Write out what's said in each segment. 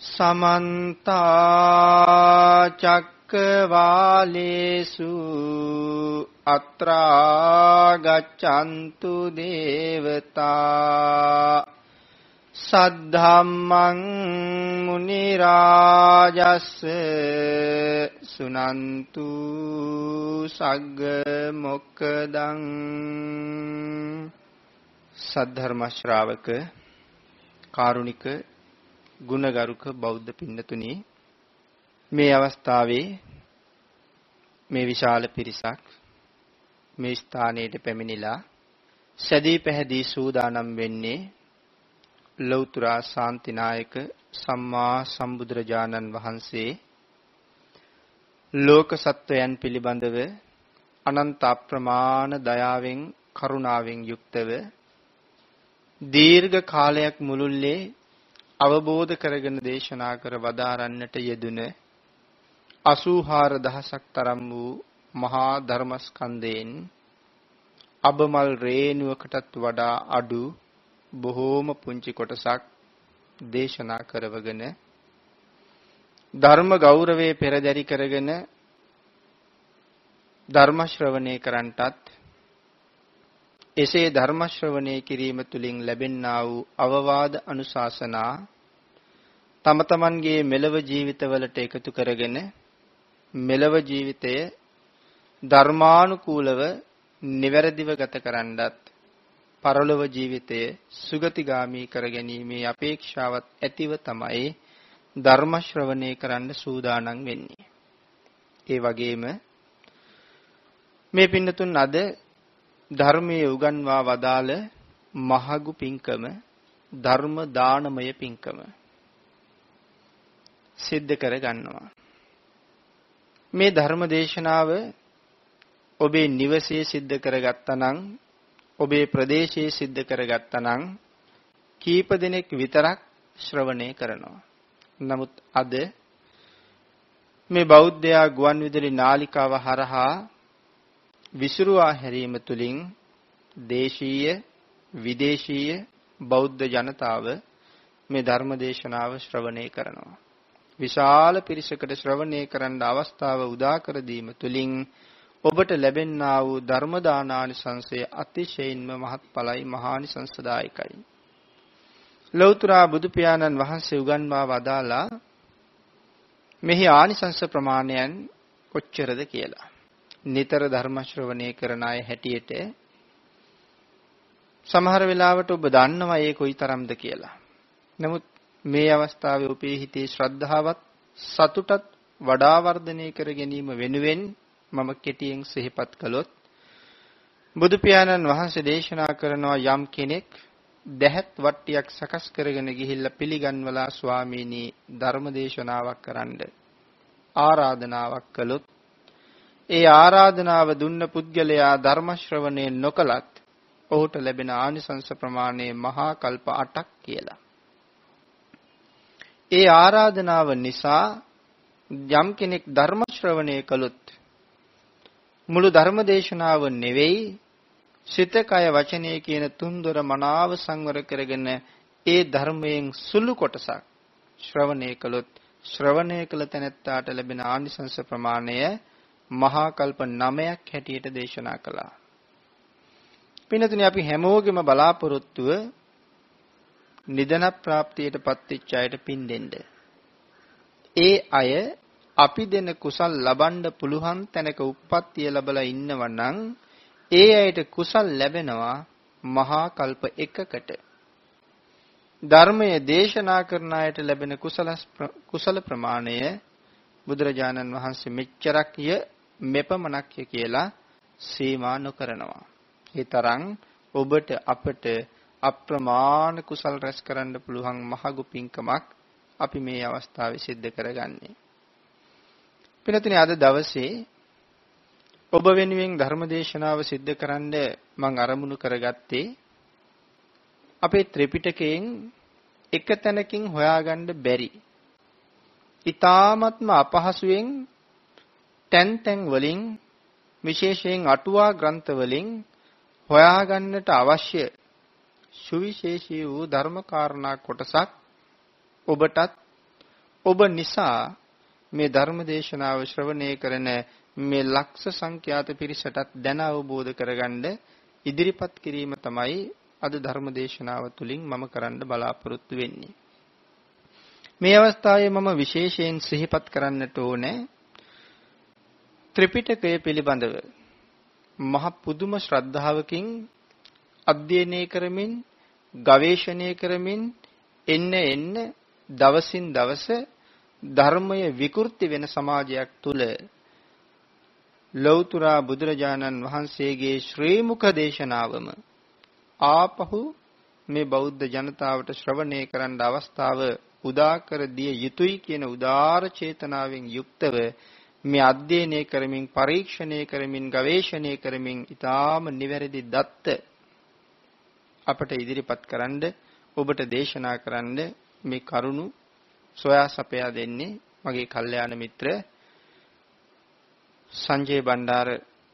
සමන්ත චක්කවාලේසු අත්‍රා ගච්ඡන්තු දේවතා සද්ධම්මං මුනි රාජස් සුනන්තු සග්ග මොක්කදං සද්ධර්ම ශ්‍රාවක කාරුණික ගුණගරුක බෞද්ධ පින්නතුනි මේ අවස්ථාවේ මේ විශාල පිරිසක් මේ ස්ථානයට පැමිණිලා සැදී පැහැදී සූදානම් වෙන්නේ ලෞතර ශාන්තිනායක සම්මා සම්බුදුරජාණන් වහන්සේ ලෝක සත්වයන් පිළිබඳව අනන්ත අප්‍රමාණ දයාවෙන් කරුණාවෙන් යුක්තව දීර්ඝ කාලයක් මුළුල්ලේ අවබෝධ කරගෙන දේශනා කර වදාරන්නට යෙදුන 84000ක් තරම් වූ මහා ධර්මස්කන්ධයෙන් අබමල් රේණුවකටත් වඩා අඩු බොහෝම පුංචි කොටසක් දේශනා කරවගෙන ධර්ම ගෞරවයේ පෙරදරි කරගෙන ධර්ම ශ්‍රවණය කරන්ටත් එසේ ධර්ම ශ්‍රවණය කිරීම තුළින් ලැබෙන්නා වූ අවවාද අනුශාසනා තම තමන්ගේ මෙලව ජීවිතවලට එකතු කරගෙන මෙලව ජීවිතය ධර්මානුකූලව නිවැරදිව ගත කරන්නත් පරලොව ජීවිතය සුගතිගාමී කර ගැනීමේ අපේක්ෂාවත් ඇතිව තමයි ධර්ම ශ්‍රවණය කරන්න සූදානම් වෙන්නේ. ඒ වගේම මේ පින්නතුන් අද ධර්මයේ උගන්වා වදාළ මහගු පින්කම ධර්ම දානමය පින්කම සිද්ධ කර ගන්නවා. මේ ධර්ම දේශනාව ඔබේ නිවසේ සිද්ධ කරගත්තා නම් ඔබේ ප්‍රදේශයේ සිද්ධ කරගත්තා නම් කීප දෙනෙක් විතරක් ශ්‍රවණය කරනවා. නමුත් අද මේ බෞද්ධයා ගුවන් විදුලි නාලිකාව හරහා විසිරුවා හැරීම තුළින් දේශීය විදේශීය බෞද්ධ ජනතාව මේ ධර්ම දේශනාව ශ්‍රවණය කරනවා. විශාල පිරිසකට ශ්‍රවණය කරන්න අවස්ථාව උදා කර දීම තුළින් ඔබට ලැබෙන්නා වූ ධර්ම දානානිසංසය අතිශයින්ම මහත්ඵලයි මහානිසංසදායකයි. ලෞතර බුදු පියාණන් වහන්සේ උගන්වා වදාලා මෙහි ආනිසංස ප්‍රමාණයන් කොච්චරද කියලා. නිතර ධර්ම ශ්‍රවණය කරන අය හැටියට සමහර වෙලාවට ඔබ දන්නවා ඒ කොයිතරම්ද කියලා. නමුත් මේ අවස්ථාවේ ඔබේ හිතේ ශ්‍රද්ධාවත් සතුටත් වඩා වර්ධනය කර ගැනීම වෙනුවෙන් මම කෙටියෙන් සිහිපත් කළොත් බුදු පියාණන් වහන්සේ දේශනා කරනවා යම් කෙනෙක් දැහත් වට්ටියක් සකස් කරගෙන ගිහිල්ලා පිළිගන්වලා ස්වාමීනි ධර්ම දේශනාවක් කරන්න ආරාධනාවක් කළොත් ඒ ආරාධනාව දුන්න පුද්ගලයා ධර්ම ශ්‍රවණය නොකලත් ඔහුට ලැබෙන ආනිසංස ප්‍රමාණය මහා කල්ප 8ක් කියලා. ඒ ආරාධනාව නිසා යම් කෙනෙක් ධර්ම ශ්‍රවණය කළොත් මුළු ධර්ම දේශනාව නෙවෙයි සිත කය වචනය කියන තුන්දොර මනාව සංවර කරගෙන ඒ ධර්මයෙන් සුළු කොටසක් ශ්‍රවණය කළොත් ශ්‍රවණය කළ තැනැත්තාට ලැබෙන ආනිසංස ප්‍රමාණය මහා කල්ප 9ක් හැටියට දේශනා කළා. පින්නතුනි අපි හැමෝගෙම බලාපොරොත්තුව නිදන ප්‍රාප්තියට පත්වෙච්ච අයට පින් දෙන්න. ඒ අය අපි දෙන කුසල් ලබන්න පුළුවන් තැනක උප්පත්තිය ලැබලා ඉන්නව නම් ඒ අයට කුසල් ලැබෙනවා මහා කල්ප එකකට. ධර්මයේ දේශනා කරන අයට ලැබෙන කුසල කුසල ප්‍රමාණය බුදුරජාණන් වහන්සේ මෙච්චරක්ය මෙපමණක්ය කියලා සීමා නොකරනවා. ඒ තරම් ඔබට අපට අප්‍රමාණ කුසල් රැස් කරන්න පුළුවන් මහඟු පින්කමක් අපි මේ අවස්ථාවේ සිද්ධ කරගන්නේ. පිනතුනි අද දවසේ ඔබ වෙනුවෙන් ධර්මදේශනාව සිද්ධ කරන්න මම අරමුණු කරගත්තේ අපේ ත්‍රිපිටකයෙන් එක තැනකින් හොයාගන්න බැරි. ඊ타ත්ම අපහසුයෙන් තැන් තැන් වලින් විශේෂයෙන් අටුවා ග්‍රන්ථ වලින් හොයාගන්නට අවශ්‍ය සුවිශේෂී වූ ධර්ම කාරණා කොටසක් ඔබටත් ඔබ නිසා මේ ධර්ම දේශනාව ශ්‍රවණය කරන මේ ලක්ෂ සංඛ්‍යාත පිරිසටත් දැන අවබෝධ කරගන්න ඉදිරිපත් කිරීම තමයි අද ධර්ම දේශනාව තුළින් මම කරන්න බලාපොරොත්තු වෙන්නේ. මේ අවස්ථාවේ මම විශේෂයෙන් සිහිපත් කරන්නට ඕනේ ත්‍රිපිටකය පිළිබඳව මහ පුදුම ශ්‍රද්ධාවකින් අධ්‍යයනය කරමින් ගවේෂණය කරමින් එන්න එන්න දවසින් දවස ධර්මය විකෘති වෙන සමාජයක් තුල ලෞතර බුදුරජාණන් වහන්සේගේ ශ්‍රී මුඛ දේශනාවම ආපහු මේ බෞද්ධ ජනතාවට ශ්‍රවණය කරන්න අවස්ථාව උදා කර දිය යුතුයි කියන උදාාර චේතනාවෙන් යුක්තව මේ අධ්‍යයනය කරමින් පරීක්ෂණය කරමින් ගවේෂණය කරමින් ඊටාම නිවැරදි දත්ත අපට ඉදිරිපත් කරන්න ඔබට දේශනා කරන්න මේ කරුණු සොයා සපයා දෙන්නේ මගේ කල්යාණ මිත්‍ර සංජය බණ්ඩාර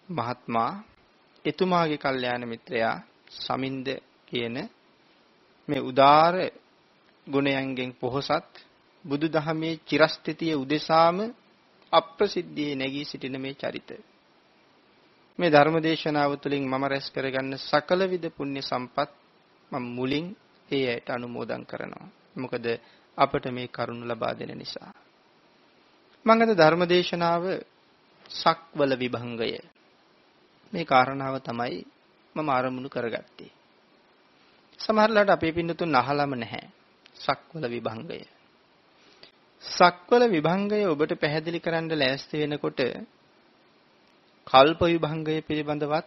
මහත්මයා එතුමාගේ කල්යාණ මිත්‍රයා සමින්ද කියන මේ උදාර ගුණයන්ගෙන් පොහොසත් බුදුදහමේ චිරස්ථිතිය උදෙසාම අප්‍රසිද්ධියේ නැගී සිටින මේ චරිත මේ ධර්මදේශනාව තුළින් මම රැස් කරගන්න සකල විද පුණ්‍ය සම්පත් මම මුලින් ඒ ඇයට අනුමෝදන් කරනවා. මොකද අපට මේ කරුණ ලබා දෙන නිසා. මම අද ධර්මදේශනාව සක්වල විභංගය මේ කාරණාව තමයි මම ආරමුණු කරගත්තේ. සමහරලාට අපේ පින්නතුන් අහලම නැහැ. සක්වල විභංගය. සක්වල විභංගය ඔබට පැහැදිලි කරන්න ලෑස්ති වෙනකොට කල්ප විභංගය පිළිබඳවත්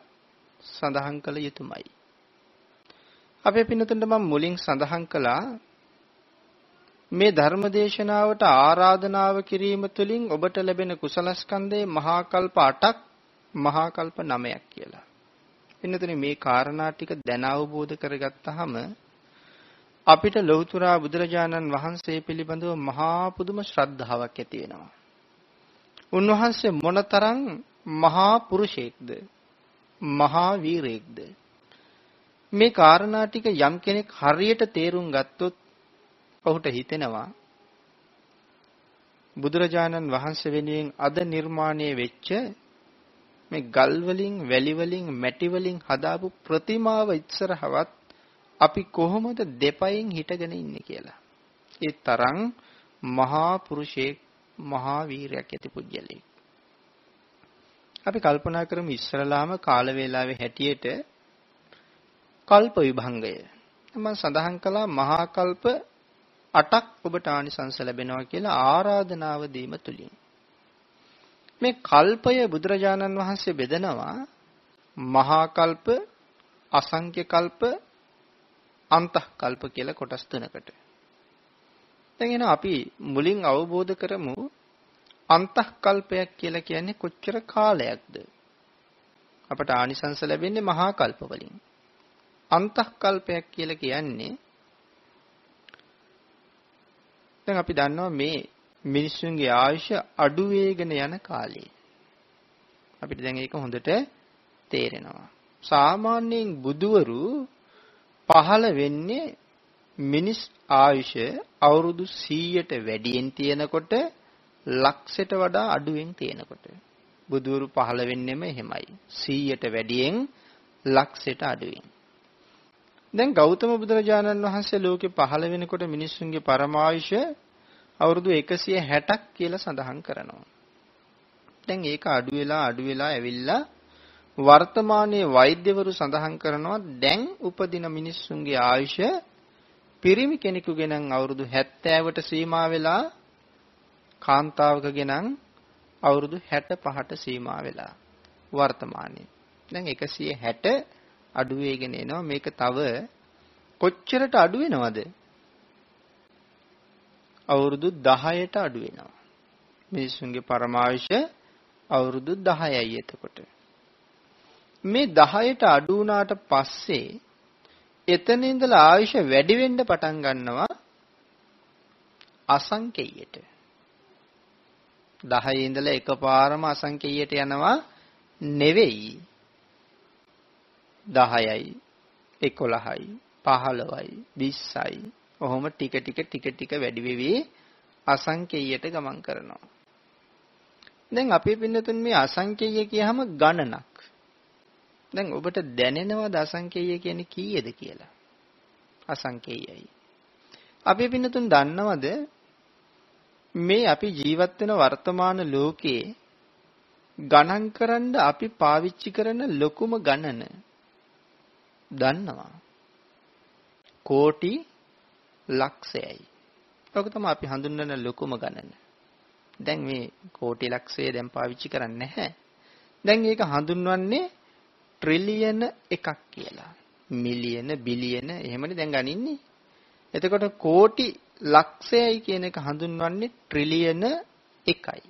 සඳහන් කළ යුතුමයි. අපේ පින්නතුන්ට මම මුලින් සඳහන් කළා මේ ධර්ම දේශනාවට ආරාධනාව කිරීම තුළින් ඔබට ලැබෙන කුසලස්කන්ධේ මහා කල්ප 8ක් මහා කල්ප 9ක් කියලා. පින්නතුනි මේ කාරණා ටික දැන අවබෝධ කරගත්තාම අපිට ලෞතර බුදුරජාණන් වහන්සේ පිළිබඳව මහා පුදුම ශ්‍රද්ධාවක් ඇති වෙනවා. උන්වහන්සේ මොනතරම් මහා පුරුෂයෙක්ද මහා වීරයෙක්ද මේ කාරණා ටික යම් කෙනෙක් හරියට තේරුම් ගත්තොත් ඔහුට හිතෙනවා බුදුරජාණන් වහන්සේ වෙනුවෙන් අද නිර්මාණය වෙච්ච මේ ගල් වලින් වැලි වලින් මැටි වලින් හදාපු ප්‍රතිමාව ඉස්සරහවත් අපි කොහොමද දෙපයින් හිටගෙන ඉන්නේ කියලා. ඒ තරම් මහා පුරුෂයෙක් මහා වීරයක් ඇති පුජ්‍යලෙක්. අපි කල්පනා කරමු ඉස්සරලාම කාල වේලාවේ හැටියට කල්ප විභංගය. මම සඳහන් කළා මහා කල්ප 8ක් ඔබට ආනිසංස ලැබෙනවා කියලා ආරාධනාව දීම තුලින්. මේ කල්පය බුදුරජාණන් වහන්සේ බෙදනවා මහා කල්ප, අසංඛ්‍ය කල්ප, අන්තහ කල්ප කියලා කොටස් තුනකට. දැන් එන අපි මුලින් අවබෝධ කරමු අන්තහ කල්පයක් කියලා කියන්නේ කොච්චර කාලයක්ද? අපට ආනිසංස ලැබෙන්නේ මහා කල්ප වලින්. අන්තක්කල්පයක් කියලා කියන්නේ දැන් අපි දන්නවා මේ මිනිස්සුන්ගේ ආයුෂ අඩු වේගෙන යන කාලේ. අපිට දැන් ඒක හොඳට තේරෙනවා. සාමාන්‍යයෙන් බුදවරු පහළ වෙන්නේ මිනිස් ආයුෂ අවුරුදු 100ට වැඩියෙන් තියෙනකොට ලක්ෂයට වඩා අඩුවෙන් තියෙනකොට. බුදවරු පහළ වෙන්නෙම එහෙමයි. 100ට වැඩියෙන් ලක්ෂයට අඩුවෙන්. දැන් ගෞතම බුදුරජාණන් වහන්සේ ලෝකේ පහළ වෙනකොට මිනිස්සුන්ගේ පරමායුෂ අවුරුදු 160ක් කියලා සඳහන් කරනවා. දැන් ඒක අඩු වෙලා අඩු වෙලා ඇවිල්ලා වර්තමානයේ වෛද්‍යවරු සඳහන් කරනවා දැන් උපදින මිනිස්සුන්ගේ ආයුෂ පිරිමි කෙනෙකුගේ නම් අවුරුදු 70ට සීමා වෙලා කාන්තාවකගේ නම් අවුරුදු 65ට සීමා වෙලා වර්තමානයේ. දැන් 160 අඩු වෙගෙන එනවා. මේක තව කොච්චරට අඩු වෙනවද? අවුරුදු 10ට අඩු වෙනවා. මිනිසුන්ගේ පරමායුෂ අවුරුදු 10යි එතකොට. මේ 10ට අඩු වුණාට පස්සේ එතන ඉඳලා ආයුෂ වැඩි වෙන්න පටන් ගන්නවා අසංකේයයට. 10 ඉඳලා එකපාරම අසංකේයයට යනවා නෙවෙයි. 10යි 11යි 15යි 20යි ඔහොම ටික ටික ටික ටික වැඩි වෙවි අසංකේයයට ගමන් කරනවා. දැන් අපේ පින්නතුන් මේ අසංකේය කියහම ගණනක්. දැන් ඔබට දැනෙනවද අසංකේය කියන්නේ කීයද කියලා? අසංකේයයි. අපේ පින්නතුන් දන්නවද මේ අපි ජීවත් වෙන වර්තමාන ලෝකයේ ගණන් කරන්න අපි පාවිච්චි කරන ලොකුම ගණන දන්නවා. කෝටි ලක්ෂයයි. ඔක තමයි අපි හඳුන්වන ලොකුම ගණන. දැන් මේ කෝටි ලක්ෂය දැන් පාවිච්චි කරන්නේ නැහැ. දැන් ඒක හඳුන්වන්නේ ට්‍රිලියන එකක් කියලා. මිලියන බිලියන එහෙමනේ දැන් ගනින්නේ. එතකොට කෝටි ලක්ෂයයි කියන එක හඳුන්වන්නේ ට්‍රිලියන එකයි.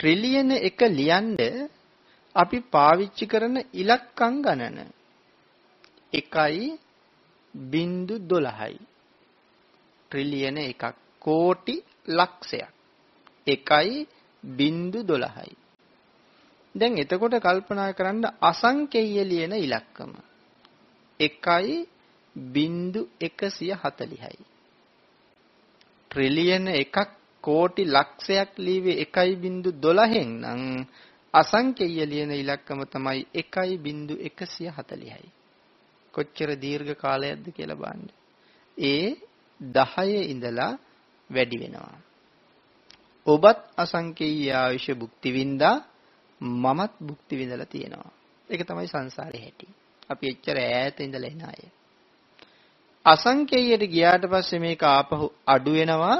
ට්‍රිලියන එක ලියන්න අපි පාවිච්චි කරන ඉලක්කම් ගණන 1.12යි. ට්‍රිලියන එකක් කෝටි ලක්ෂයක් 1.12යි. දැන් එතකොට කල්පනා කරන්න අසංකේය ලියන ඉලක්කම 1.140යි. ට්‍රිලියන එකක් කෝටි ලක්ෂයක් ලීවේ 1.12න් නම් අසංකේය ලියන ඉලක්කම තමයි 1.140යි. කොච්චර දීර්ඝ කාලයක්ද කියලා බලන්න. ඒ 10 ඉඳලා වැඩි වෙනවා. ඔබත් අසංකේය ආයුෂ භුක්ති විඳා මමත් භුක්ති විඳලා තියෙනවා. ඒක තමයි සංසාරේ හැටි. අපි එච්චර ඈත ඉඳලා එන අය. අසංකේයයට ගියාට පස්සේ මේක ආපහු අඩු වෙනවා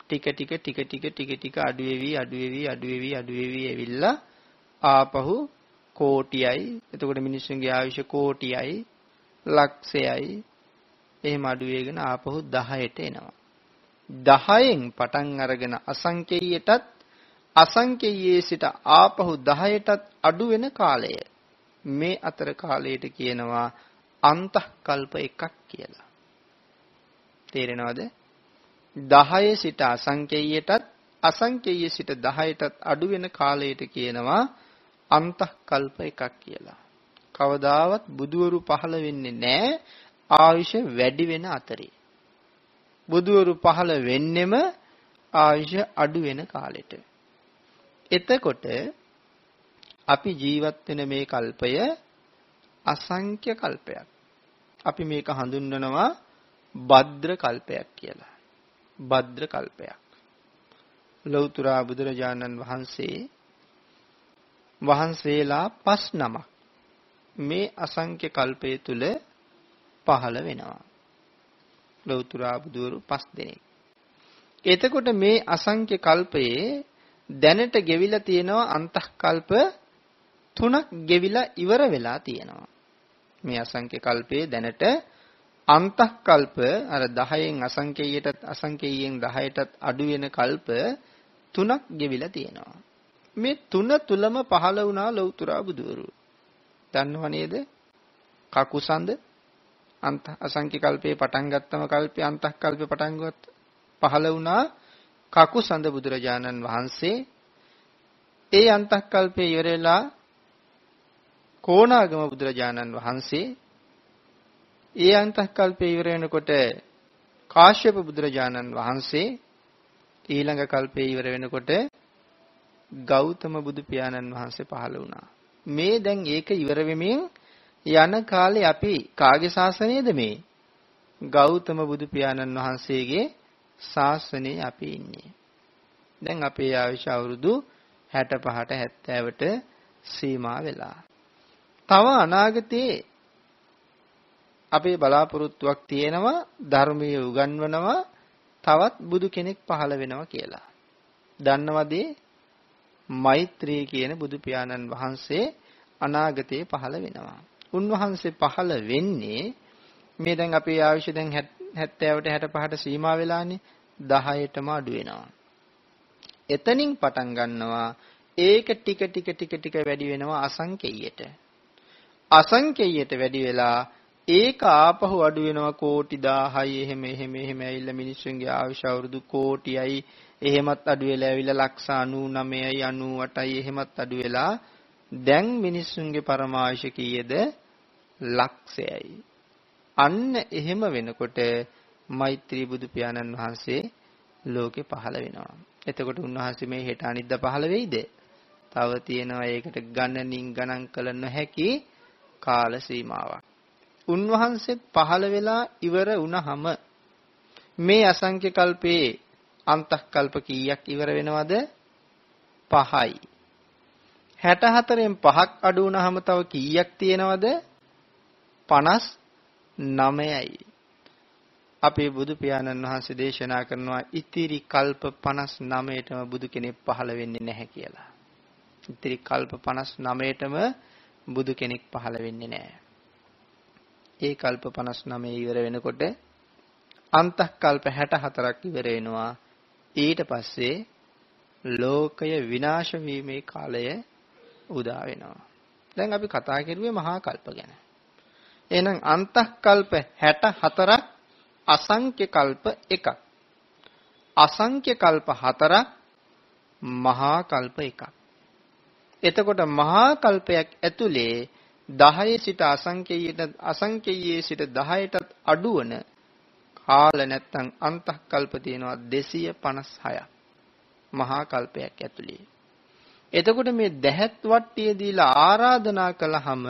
ටික ටික ටික ටික ටික ටික අඩු වෙවි අඩු වෙවි අඩු වෙවි අඩු වෙවි එවිල්ලා ආපහු කෝටියයි එතකොට මිනිස්සුන්ගේ ආයුෂ කෝටියයි ලක්ෂයයි එහෙම අඩු වෙගෙන ආපහු 10ට එනවා 10න් පටන් අරගෙන අසංකේයයටත් අසංකේයයේ සිට ආපහු 10ටත් අඩු වෙන කාලය මේ අතර කාලයට කියනවා අන්තකල්ප එකක් කියලා තේරෙනවද 10 සිට අසංකේයයටත් අසංකේය සිට 10ටත් අඩු වෙන කාලයට කියනවා අන්තකල්ප එකක් කියලා. කවදාවත් බුදුවරු පහළ වෙන්නේ නැහැ ආයුෂ වැඩි වෙන අතරේ. බුදුවරු පහළ වෙන්නෙම ආයුෂ අඩු වෙන කාලෙට. එතකොට අපි ජීවත් වෙන මේ කල්පය අසංඛ්‍ය කල්පයක්. අපි මේක හඳුන්වනවා භද්‍ර කල්පයක් කියලා. භද්‍ර කල්පයක්. ලෞතර බුදුරජාණන් වහන්සේ වහන්සේලා පස් නමක් මේ අසංඛ්‍ය කල්පය තුල පහළ වෙනවා. ලෞතර බුදුරු පස් දෙනෙක්. එතකොට මේ අසංඛ්‍ය කල්පයේ දැනට ගෙවිලා තියෙනවා අන්තක්කල්ප තුනක් ගෙවිලා ඉවර වෙලා තියෙනවා. මේ අසංඛ්‍ය කල්පයේ දැනට අන්තක්කල්ප අර 10න් අසංකේයයටත් අසංකේයයෙන් 10ටත් අඩු වෙන කල්ප තුනක් ගෙවිලා තියෙනවා. මේ තුන තුලම පහළ වුණා ලෞතර බුදුවරු. දන්නව නේද? කකුසඳ අන්ත අසංඛ්‍ය කල්පේ පටන් ගත්තම කල්පේ අන්තක්කල්පේ පටන් ගත්ත පහළ වුණා කකුසඳ බුදුරජාණන් වහන්සේ ඒ අන්තක්කල්පේ ඉවරලා කොණාගම බුදුරජාණන් වහන්සේ ඒ අන්තකල්පය ඉවර වෙනකොට කාශ්‍යප බුදුරජාණන් වහන්සේ ඊළඟ කල්පේ ඉවර වෙනකොට ගෞතම බුදු පියාණන් වහන්සේ පහළ වුණා. මේ දැන් ඒක ඉවර වෙමින් යන කාලේ අපි කාගේ ශාසනයද මේ? ගෞතම බුදු පියාණන් වහන්සේගේ ශාසනයේ අපි ඉන්නේ. දැන් අපේ ආයුෂ අවුරුදු 65ට 70ට සීමා වෙලා. තව අනාගතයේ අපේ බලාපොරොත්තුවක් තියෙනවා ධර්මයේ උගන්වනවා තවත් බුදු කෙනෙක් පහළ වෙනවා කියලා. දන්නවද මෛත්‍රී කියන බුදු පියාණන් වහන්සේ අනාගතයේ පහළ වෙනවා. උන්වහන්සේ පහළ වෙන්නේ මේ දැන් අපේ ආයුෂ දැන් 70ට 65ට සීමා වෙලානේ 10ටම අඩු වෙනවා. එතනින් පටන් ගන්නවා ඒක ටික ටික ටික ටික වැඩි වෙනවා අසංකේයයට. අසංකේයයට වැඩි වෙලා ඒක ආපහු අඩු වෙනවා කෝටි 1000යි එහෙම එහෙම එහෙම ඇවිල්ලා මිනිස්සුන්ගේ ආයුෂ අවුරුදු කෝටියයි එහෙමත් අඩු වෙලා ඇවිල්ලා ලක්ෂ 99යි 98යි එහෙමත් අඩු වෙලා දැන් මිනිස්සුන්ගේ පරමායුෂ කීයද ලක්ෂයයි අන්න එහෙම වෙනකොට මෛත්‍රී බුදු පියාණන් වහන්සේ ලෝකේ පහළ වෙනවා. එතකොට උන්වහන්සේ මේ හෙට අනිද්දා පහළ වෙයිද? තව තියෙනවා ඒකට ගණනින් ගණන් කළ නොහැකි කාල සීමාවක්. උන්වහන්සේ පහළ වෙලා ඉවර වුණහම මේ අසංඛ්‍ය කල්පේ අන්තක්කල්ප කීයක් ඉවර වෙනවද? 5යි. 64න් 5ක් අඩු වුණාම තව කීයක් තියෙනවද? 59යි. අපේ බුදු පියාණන් වහන්සේ දේශනා කරනවා ඉතිරි කල්ප 59ටම බුදු කෙනෙක් පහළ වෙන්නේ නැහැ කියලා. ඉතිරි කල්ප 59ටම බුදු කෙනෙක් පහළ වෙන්නේ නැහැ. ඒ කල්ප 59 ඉවර වෙනකොට අන්තක්කල්ප 64ක් ඉවර වෙනවා. ඊට පස්සේ ලෝකය විනාශ වීමේ කාලය උදා වෙනවා. දැන් අපි කතා කරුවේ මහා කල්ප ගැන. එහෙනම් අන්තක්කල්ප 64ක් අසංඛ්‍ය කල්ප එකක්. අසංඛ්‍ය කල්ප 4ක් මහා කල්ප එකක්. එතකොට මහා කල්පයක් ඇතුලේ 10 සිට අසංඛ්‍යයට අසංඛ්‍යයේ සිට 10ටත් අඩුවන කාල නැත්තම් අන්තක්කල්ප තියෙනවා 256ක්. මහා කල්පයක් ඇතුලේ. එතකොට මේ දැහත් වට්ටිය දීලා ආරාධනා කළාම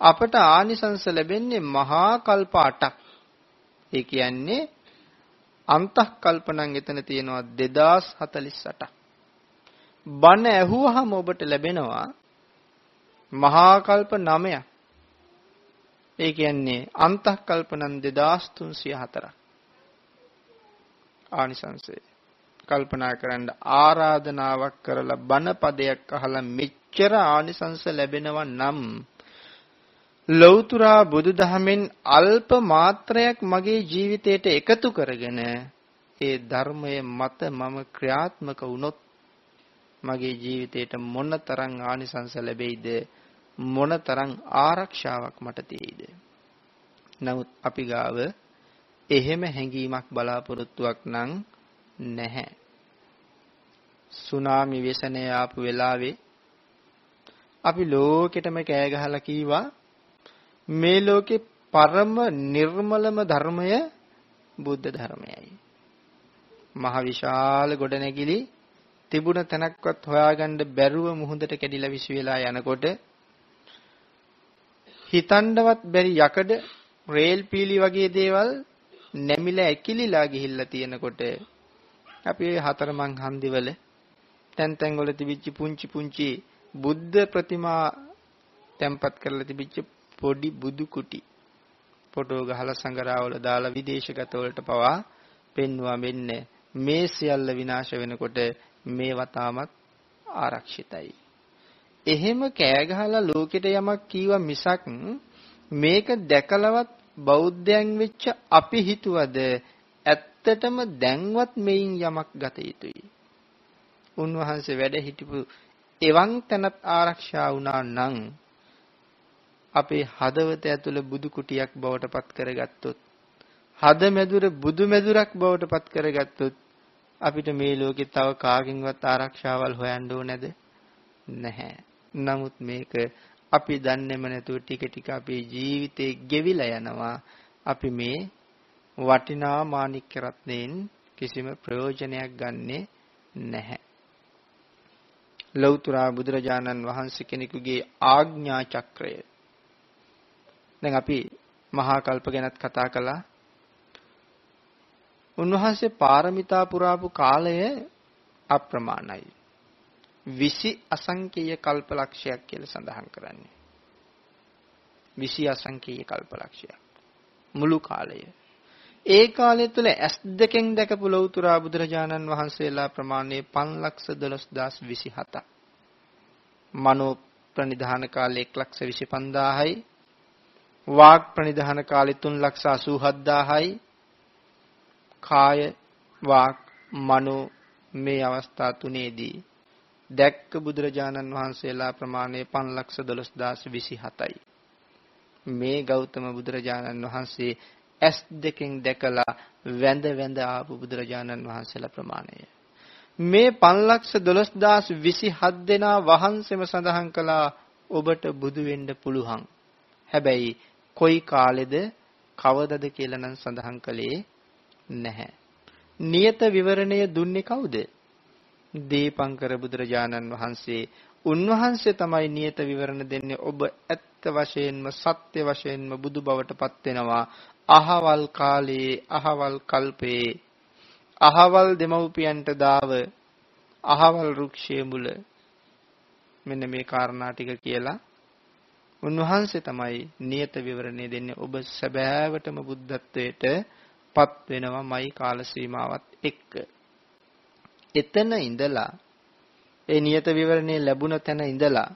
අපට ආනිසංස ලැබෙන්නේ මහා කල්ප 8ක්. ඒ කියන්නේ අන්තක්කල්පණන් එතන තියෙනවා 2048ක්. බණ ඇහුවහම ඔබට ලැබෙනවා මහා කල්ප 9ක්. ඒ කියන්නේ අන්තක්කල්පණන් 2304ක්. ආනිසංසය. කල්පනා කරන්න ආරාධනාවක් කරලා බණ පදයක් අහලා මෙච්චර ආනිසංස ලැබෙනවා නම් ලෞතුරා බුදුදහමෙන් අල්ප මාත්‍රයක් මගේ ජීවිතයට එකතු කරගෙන ඒ ධර්මය මත මම ක්‍රියාත්මක වුණොත් මගේ ජීවිතයට මොනතරම් ආනිසංස ලැබෙයිද මොනතරම් ආරක්ෂාවක් මට තියෙයිද නමුත් අපි ගාව එහෙම හැඟීමක් බලාපොරොත්තුවක් නම් නැහැ. සුනාමි ව්‍යසනය ආපු වෙලාවේ අපි ලෝකෙටම කෑ ගහලා කීවා මේ ලෝකේ පරම නිර්මලම ධර්මය බුද්ධ ධර්මයයි. මහ විශාල ගොඩනැගිලි තිබුණ තැනක්වත් හොයාගන්න බැරුව මුහුදට කැඩිලා විශ් වෙලා යනකොට හිතන්නවත් බැරි යකඩ රේල් පීලි වගේ දේවල් නැමිලා ඇකිලිලා ගිහිල්ලා තියෙනකොට අපි ওই හතරමං හන්දිවල තැන් තැන් වල තිබිච්ච පුංචි පුංචි බුද්ධ ප්‍රතිමා තැම්පත් කරලා තිබිච්ච පොඩි බුදු කුටි ෆොටෝ ගහලා සංගරාවල දාලා විදේශගත වලට පවා පෙන්වුවා මෙන්න මේ සියල්ල විනාශ වෙනකොට මේ වතාමත් ආරක්ෂිතයි. එහෙම කෑ ගහලා ලෝකෙට යමක් කීවා මිසක් මේක දැකලවත් බෞද්ධයන් වෙච්ච අපි හිතුවද ඇත්තටම දැන්වත් මෙයින් යමක් ගත යුතුයි. උන්වහන්සේ වැඩ හිටපු එවන් තැනත් ආරක්ෂා වුණා නම් අපේ හදවත ඇතුළ බුදු කුටියක් බවට පත් කරගත්තොත් හද මැදුර බුදු මැදුරක් බවට පත් කරගත්තොත් අපිට මේ ලෝකේ තව කාගෙන්වත් ආරක්ෂාවල් හොයන්න ඕනේද නැහැ. නමුත් මේක අපි දන්නේම නැතුව ටික ටික අපේ ජීවිතේ ගෙවිලා යනවා. අපි මේ වටිනා මාණික්ක රත්නයෙන් කිසිම ප්‍රයෝජනයක් ගන්නෙ නැහැ. ලෞතර බුදුරජාණන් වහන්සේ කෙනෙකුගේ ආඥා චක්‍රය. දැන් අපි මහා කල්ප ගැනත් කතා කළා. උන්වහන්සේ පාරමිතා පුරාපු කාලය අප්‍රමාණයි. 20 අසංකේය කල්පලක්ෂයක් කියලා සඳහන් කරන්නේ. 20 අසංකේය කල්පලක්ෂයක්. මුළු කාලය. ඒ කාලය තුල ඇස් දෙකෙන් දැකපු ලෞතුරා බුදුරජාණන් වහන්සේලා ප්‍රමාණය 512027ක්. මනෝ ප්‍රනිධාන කාලේ 125000යි. වාග් ප්‍රනිධාන කාලේ 387000යි. කාය වාක් මනෝ මේ අවස්ථා තුනේදී දැක්ක බුදුරජාණන් වහන්සේලා ප්‍රමාණය 512027යි. මේ ගෞතම බුදුරජාණන් වහන්සේ ඇස් දෙකෙන් දැකලා වැඳ වැඳ ආපු බුදුරජාණන් වහන්සේලා ප්‍රමාණය. මේ 512027 දෙනා වහන්සේම සඳහන් කළා ඔබට බුදු වෙන්න පුළුවන්. හැබැයි කොයි කාලෙද කවදද කියලා නම් සඳහන් කළේ නැහැ. නියත විවරණය දුන්නේ කවුද? දීපංකර බුදුරජාණන් වහන්සේ. උන්වහන්සේ තමයි නියත විවරණ දෙන්නේ ඔබ ඇත්ත වශයෙන්ම සත්‍ය වශයෙන්ම බුදු බවට පත් වෙනවා. අහවල් කාලයේ අහවල් කල්පයේ අහවල් දෙමව්පියන්ට දාව අහවල් රුක්ෂයේ මුල මෙන්න මේ කාරණා ටික කියලා උන්වහන්සේ තමයි නියත විවරණය දෙන්නේ ඔබ සැබෑවටම බුද්ධත්වයට පත් වෙනවමයි කාල සීමාවත් එක්ක. එතන ඉඳලා ඒ නියත විවරණේ ලැබුණ තැන ඉඳලා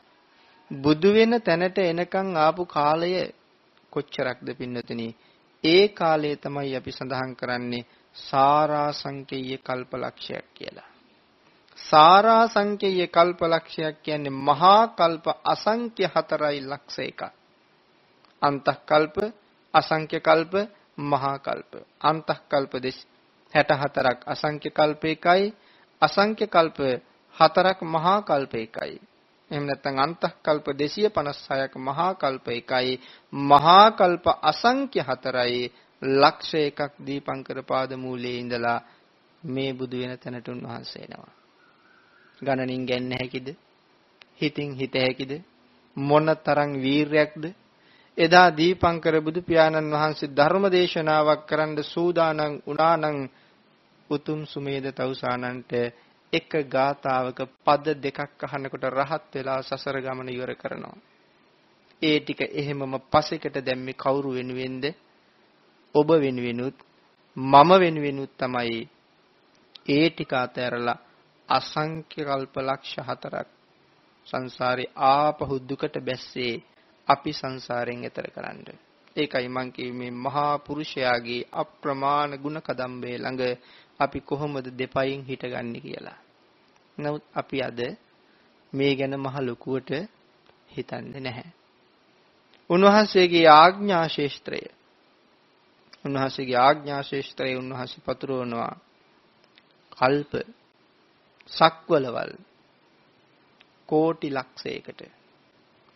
බුදු වෙන තැනට එනකන් ආපු කාලය කොච්චරක්ද පින්නතුනි ඒ කාලය තමයි අපි සඳහන් කරන්නේ සාරා සංකේය කල්පලක්ෂයක් කියලා. සාරා සංකේය කල්පලක්ෂයක් කියන්නේ මහා කල්ප අසංඛ්‍ය 4යි ලක්ෂ එකක්. අන්තකල්ප අසංඛ්‍ය කල්ප මහා කල්ප. අන්තකල්ප 64ක් අසංඛ්‍ය කල්ප එකයි අසංඛ්‍ය කල්ප 4ක් මහා කල්ප එකයි. එහෙම නැත්නම් අන්තකල්ප 256ක් මහා කල්ප එකයි මහා කල්ප අසංඛ්‍ය 4යි ලක්ෂ එකක් දීපංකර පාද මූලයේ ඉඳලා මේ බුදු වෙන තැනට උන්වහන්සේ එනවා. ගණනින් ගන්න හැකිද? හිතින් හිත හැකිද? මොන තරම් වීරයක්ද? එදා දීපංකර බුදු පියාණන් වහන්සේ ධර්ම දේශනාවක් කරන්න සූදානම් වුණානම් උතුම් සුමේද තවුසානන්ට එක ගාතාවක පද දෙකක් අහනකොට රහත් වෙලා සසර ගමන ඉවර කරනවා. ඒ ටික එහෙමම පසෙකට දැම්මේ කවුරු වෙනුවෙන්ද? ඔබ වෙනුවෙනුත් මම වෙනුවෙනුත් තමයි ඒ ටික අතහැරලා අසංඛ්‍ය කල්ප ලක්ෂ හතරක් සංසාරේ ආපහු දුකට බැස්සේ අපි සංසාරයෙන් එතර කරන්න. ඒකයි මං මේ මහා පුරුෂයාගේ අප්‍රමාණ ගුණ කදම්බේ ළඟ අපි කොහොමද දෙපයින් හිටගන්නේ කියලා. නමුත් අපි අද මේ ගැන මහ ලොකුවට හිතන්නේ නැහැ. උන්වහන්සේගේ ආඥා ශේෂ්ත්‍රය උන්වහන්සේගේ ආඥා ශේෂ්ත්‍රය උන්වහන්සේ පතුරවනවා කල්ප සක්වලවල් කෝටි ලක්ෂයකට.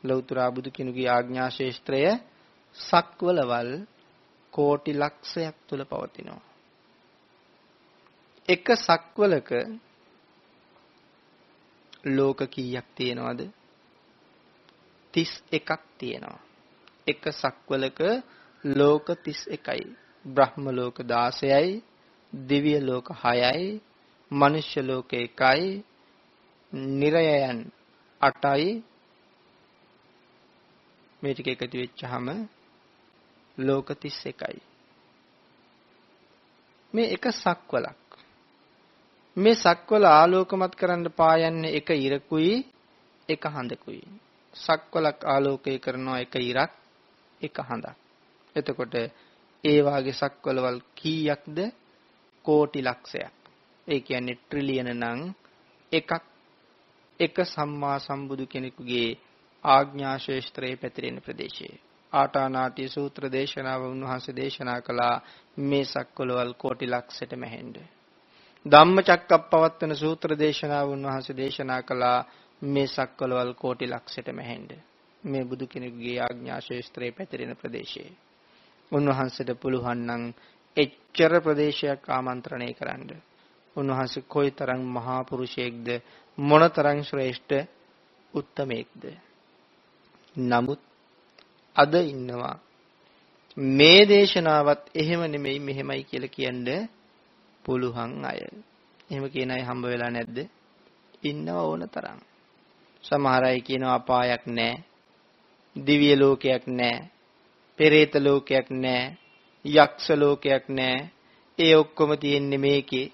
ලෞතර බුදු කෙනෙකුගේ ආඥා ශේෂ්ත්‍රය සක්වලවල් කෝටි ලක්ෂයක් තුල පවතිනවා. එක සක්වලක ලෝක කීයක් තියෙනවද? 31ක් තියෙනවා. එක සක්වලක ලෝක 31යි බ්‍රහ්ම ලෝක 16යි දිව්‍ය ලෝක 6යි මනුෂ්‍ය ලෝක 1යි නිරයයන් 8යි මේ ටික එකතු වෙච්චාම ලෝක 31යි මේ එක සක්වලක්. මේ සක්වල ආලෝකමත් කරන්න පායන්නේ එක ඉරකුයි එක හඳකුයි. සක්වලක් ආලෝකය කරනවා එක ඉරක් එක හඳක්. එතකොට ඒ වාගේ සක්වලවල් කීයක්ද? කෝටි ලක්ෂයක්. ඒ කියන්නේ ට්‍රිලියන නම් එකක් එක සම්මා සම්බුදු කෙනෙකුගේ ආඥා ශේෂ්ත්‍රයේ පැතිරෙන ප්‍රදේශයේ ආටානාටි සූත්‍ර දේශනාව උන්වහන්සේ දේශනා කළා මේ සක්වලවල් කෝටි ලක්ෂයට මැහෙන්න. ධම්මචක්කප්පවත්තන සූත්‍ර දේශනාව උන්වහන්සේ දේශනා කළා මේ සක්වලවල් කෝටි ලක්ෂයට මැහෙන්න. මේ බුදු කෙනෙකුගේ ආඥා ශේෂ්ත්‍රයේ පැතිරෙන ප්‍රදේශයේ උන්වහන්සේට පුළුවන් නම් එච්චර ප්‍රදේශයක් ආමන්ත්‍රණය කරන්න. උන්වහන්සේ කොයිතරම් මහා පුරුෂයෙක්ද මොනතරම් ශ්‍රේෂ්ඨ උත්තමයෙක්ද. නමුත් අද ඉන්නවා මේ දේශනාවත් එහෙම නෙමෙයි මෙහෙමයි කියලා කියන්න පුළුවන් අය. එහෙම කියන අය හම්බ වෙලා නැද්ද? ඉන්නව ඕන තරම්. සමහර අය කියනවා අපායක් නැහැ. දිව්‍ය ලෝකයක් නැහැ. පෙරේත ලෝකයක් නැහැ. යක්ෂ ලෝකයක් නැහැ. ඒ ඔක්කොම තියෙන්නේ මේකේ.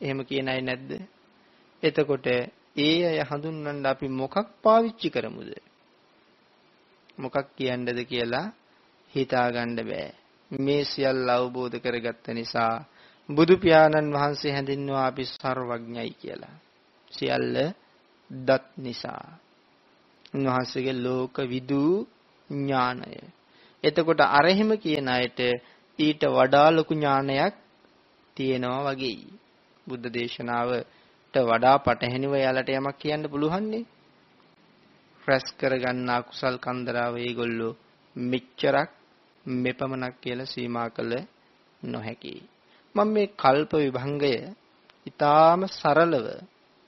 එහෙම කියන අය නැද්ද? එතකොට ඒ අය හඳුන්වන්න අපි මොකක් පාවිච්චි කරමුද? මොකක් කියන්නද කියලා හිතාගන්න බෑ. මේ සියල්ල අවබෝධ කරගත්ත නිසා බුදු පියාණන් වහන්සේ හැඳින්වුවා අපි සර්වඥයි කියලා. සියල්ල දත් නිසා. උන්වහන්සේගේ ලෝක විදු ඥානය එතකොට අරහෙම කියන අයට ඊට වඩා ලොකු ඥානයක් තියෙනවා වගේයි. බුද්ධ දේශනාවට වඩා පටහැනිව යාලට යමක් කියන්න පුළුවන්නේ. රැස් කරගන්න අකුසල් කන්දරාව ඒගොල්ලෝ මෙච්චරක් මෙපමණක් කියලා සීමා කළ නොහැකි. මම මේ කල්ප විභංගය ඊටාම සරලව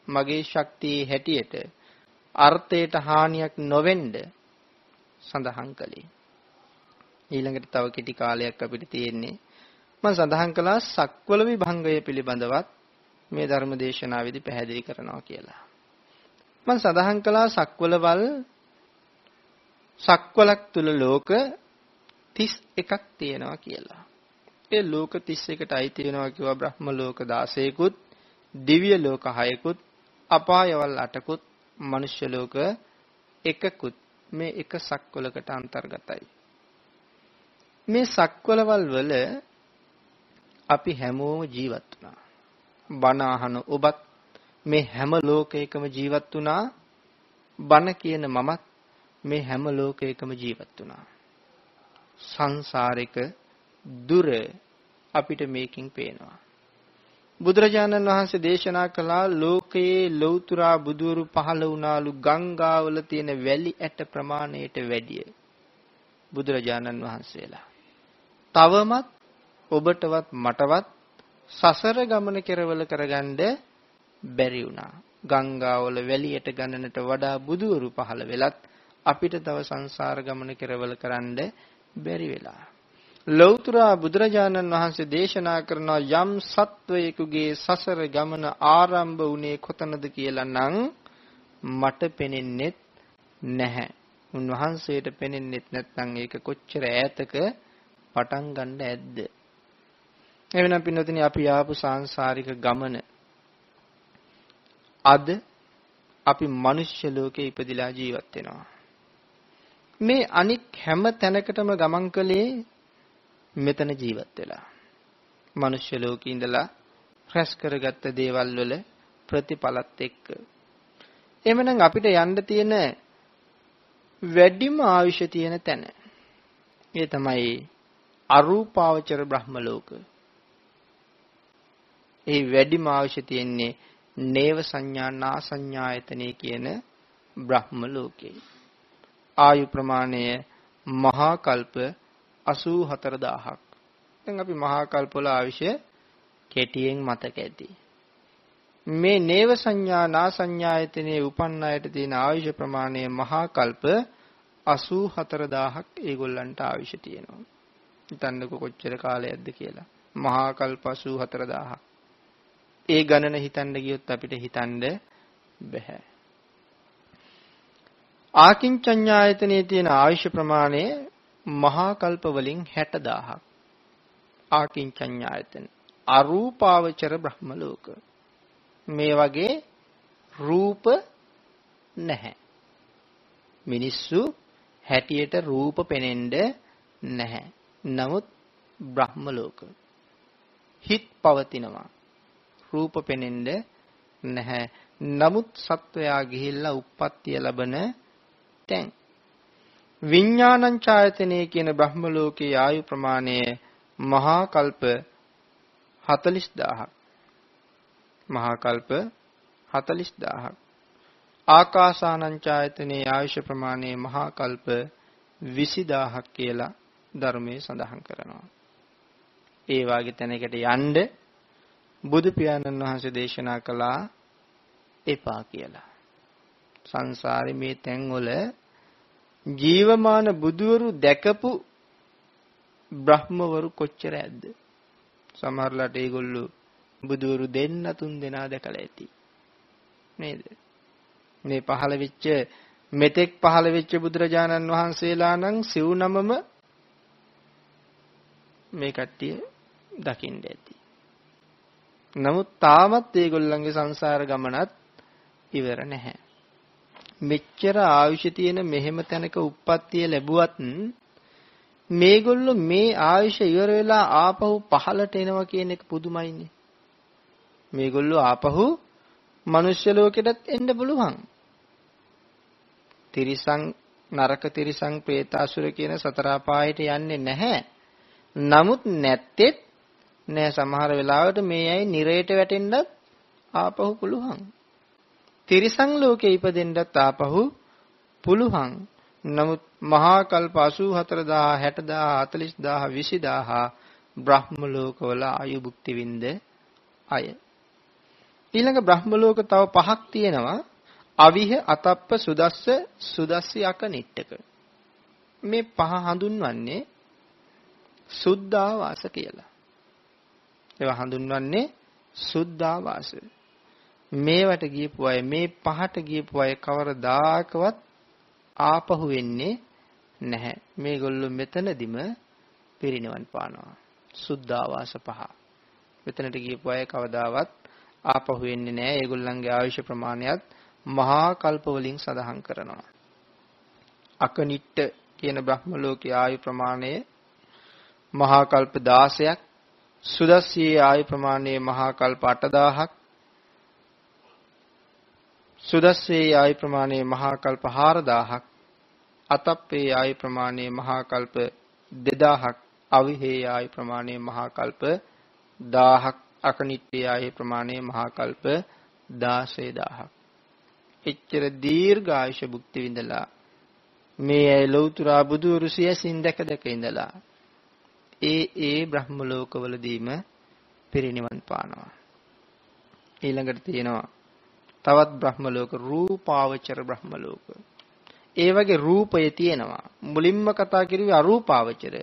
මගේ ශක්තියේ හැටියට අර්ථයට හානියක් නොවෙන්න සඳහන් කළේ. ඊළඟට තව කෙටි කාලයක් අපිට තියෙන්නේ මම සඳහන් කළා සක්වල විභංගය පිළිබඳවත් මේ ධර්ම දේශනාවේදී පැහැදිලි කරනවා කියලා. මම සඳහන් කළා සක්වලවල් සක්වලක් තුල ලෝක 31ක් තියෙනවා කියලා. ඒ ලෝක 31ට අයිති වෙනවා කිව්වා බ්‍රහ්ම ලෝක 16කුත්, දිව්‍ය ලෝක 6කුත්, අපායවල් 8කුත්, මනුෂ්‍ය ලෝක 1කුත් මේ එක සක්වලකට අන්තර්ගතයි. මේ සක්වලවල් වල අපි හැමෝම ජීවත් වුණා. බණ අහන ඔබත් මේ හැම ලෝකයකම ජීවත් වුණා. බණ කියන මමත් මේ හැම ලෝකයකම ජීවත් වුණා. සංසාරික දුර අපිට මේකින් පේනවා. බුදුරජාණන් වහන්සේ දේශනා කළා ලෝකයේ ලෞතුරා බුදුරු පහළ වුණාලු ගංගාවල තියෙන වැලි ඇට ප්‍රමාණයට වැඩිය බුදුරජාණන් වහන්සේලා. තවමත් ඔබටවත් මටවත් සසර ගමන කෙරවල කරගන්න බැරි වුණා. ගංගාවල වැලියට ගණනට වඩා බුදුවරු පහළ වෙලත් අපිට තව සංසාර ගමන කෙරවල කරන්න බැරි වෙලා. ලෞතර බුදුරජාණන් වහන්සේ දේශනා කරන යම් සත්වයෙකුගේ සසර ගමන ආරම්භ වුණේ කොතනද කියලා නම් මට පෙනෙන්නේ නැහැ. උන්වහන්සේට පෙනෙන්නේ නැත්නම් ඒක කොච්චර ඈතක පටන් ගන්න ඇද්ද? එවෙනම් පින්නතුනි අපි ආපු සාංශාරික ගමන අද අපි මිනිස්්‍ය ලෝකේ ඉපදිලා ජීවත් වෙනවා. මේ අනික් හැම තැනකටම ගමන් කළේ මෙතන ජීවත් වෙලා. මිනිස්්‍ය ලෝකේ ඉඳලා රැස් කරගත්ත දේවල් වල ප්‍රතිඵලත් එක්ක. එමනම් අපිට යන්න තියෙන වැඩිම ආයුෂ තියෙන තැන. ඒ තමයි අරූපාවචර බ්‍රහ්ම ලෝක. ඒ වැඩිම අවශ්‍ය තියෙන්නේ නේව සංඥා නා සංඥායතනෙ කියන බ්‍රහ්ම ලෝකේ. ආයු ප්‍රමාණය මහා කල්ප 84000ක්. දැන් අපි මහා කල්ප වල ආවිෂය කෙටියෙන් මතක ඇති. මේ නේව සංඥා නා සංඥායතනයේ උපන් අයට තියෙන ආයුෂ ප්‍රමාණය මහා කල්ප 84000ක් ඒගොල්ලන්ට ආයුෂ තියෙනවා. හිතන්නකො කොච්චර කාලයක්ද කියලා. මහා කල්ප 84000ක්. ඒ ගණන හිතන්න ගියොත් අපිට හිතන්න බෑ. ආකින්චඤ්ඤායතනයේ තියෙන ආයුෂ ප්‍රමාණය මහා කල්ප වලින් 60000ක්. ආකින්චඤ්ඤායතන අරූපාවචර බ්‍රහ්ම ලෝක. මේ වගේ රූප නැහැ. මිනිස්සු හැටියට රූප පෙනෙන්න නැහැ. නමුත් බ්‍රහ්ම ලෝක හිත් පවතිනවා. රූප පෙනෙන්න නැහැ. නමුත් සත්වයා ගිහිල්ලා උප්පත්තිය ලබන තැන් විඥානං ඡායතනෙ කියන බ්‍රහ්ම ලෝකයේ ආයු ප්‍රමාණය මහා කල්ප 40000ක් මහා කල්ප 40000ක් ආකාසානං ඡායතනේ ආයුෂ ප්‍රමාණය මහා කල්ප 20000ක් කියලා ධර්මයේ සඳහන් කරනවා. ඒ වාගේ තැනකට යන්න බුදු පියාණන් වහන්සේ දේශනා කළා එපා කියලා. සංසාරේ මේ තැන්වල ජීවමාන බුදුවරු දැකපු බ්‍රහ්මවරු කොච්චර ඇද්ද? සමහරලාට ඒගොල්ලෝ බුදුවරු දෙන්න තුන් දෙනා දැකලා ඇති. නේද? මේ පහළ වෙච්ච මෙතෙක් පහළ වෙච්ච බුදුරජාණන් වහන්සේලා නම් සිව් නමම මේ කට්ටිය දකින්න ඇති. නමුත් තාමත් ඒගොල්ලන්ගේ සංසාර ගමනත් ඉවර නැහැ. මෙච්චර ආයුෂ තියෙන මෙහෙම තැනක උප්පත්තිය ලැබුවත් මේගොල්ලෝ මේ ආයුෂ ඉවර වෙලා ආපහු පහලට එනවා කියන එක පුදුමයිනේ. මේගොල්ලෝ ආපහු මනුෂ්‍ය ලෝකෙටත් එන්න පුළුවන්. තිරිසං නරක තිරිසං പ്രേතාසුර කියන සතර අපායට යන්නේ නැහැ. නමුත් නැත්තේත් නෑ සමහර වෙලාවට මේ අය නිරයට වැටෙන්නත් ආපහු පුළුවන්. තිරිසං ලෝකේ ඉපදෙන්නත් ආපහු පුළුවන්. නමුත් මහා කල්ප 84000 60000 40000 20000 බ්‍රහ්ම ලෝකවල ආයු භුක්ති විඳ අය. ඊළඟ බ්‍රහ්ම ලෝක තව පහක් තියෙනවා. අවිහ අතප්ප සුදස්ස සුදස්සි අකනිට්ටක. මේ පහ හඳුන්වන්නේ සුද්ධාවාස කියලා. ඒවා හඳුන්වන්නේ සුද්ධාවාස. මේවට ගියපු අය මේ පහට ගියපු අය කවරදාකවත් ආපහු වෙන්නේ නැහැ. මේගොල්ලෝ මෙතනදිම පිරිනිවන් පානවා. සුද්ධාවාස පහ. මෙතනට ගියපු අය කවදාවත් ආපහු වෙන්නේ නැහැ. ඒගොල්ලන්ගේ ආයුෂ ප්‍රමාණයත් මහා කල්ප වලින් සඳහන් කරනවා. අකනිට්ට කියන බ්‍රහ්ම ලෝකයේ ආයු ප්‍රමාණය මහා කල්ප 16ක් සුදස්සියේ ආයු ප්‍රමාණය මහා කල්ප 8000ක් සුදස්සේ ආයු ප්‍රමාණය මහා කල්ප 4000ක් අතප්පේ ආයු ප්‍රමාණය මහා කල්ප 2000ක් අවිහේ ආයු ප්‍රමාණය මහා කල්ප 1000ක් අකනිට්ඨේ ආයු ප්‍රමාණය මහා කල්ප 16000ක් එච්චර දීර්ඝායුෂ භුක්ති විඳලා මේ ඇය ලෞතුරා බුදුරු සියසින් දැක දැක ඉඳලා ඒ ඒ බ්‍රහ්ම ලෝකවලදීම පිරිනිවන් පානවා ඊළඟට තියෙනවා තවත් බ්‍රහ්ම ලෝක රූපාවචර බ්‍රහ්ම ලෝක. ඒ වගේ රූපය තියෙනවා. මුලින්ම කතා කරුවේ අරූපාවචර.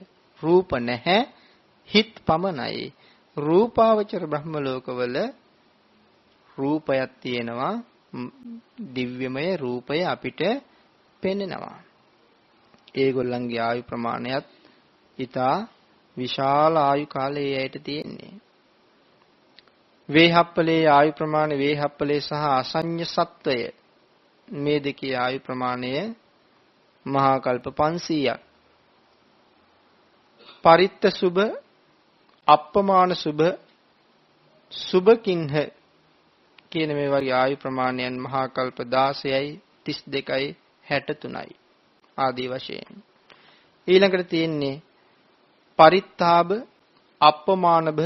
රූප නැහැ හිත් පමණයි. රූපාවචර බ්‍රහ්ම ලෝකවල රූපයක් තියෙනවා. දිව්‍යමය රූපය අපිට පෙනෙනවා. ඒගොල්ලන්ගේ ආයු ප්‍රමාණයත් ඊටා විශාල ආයු කාලයේ ඇයට තියෙන්නේ. වේහප්පලේ ආයු ප්‍රමාණය වේහප්පලේ සහ අසඤ්ඤ සත්වය. මේ දෙකේ ආයු ප්‍රමාණය මහා කල්ප 500ක් පරිත්ත සුභ අප්පමාන සුභ සුභකින්හ කියන මේ වගේ ආයු ප්‍රමාණයන් මහා කල්ප 16යි 32යි 63යි ආදී වශයෙන්. ඊළඟට තියෙන්නේ පරිත්තාබ අප්පමානබ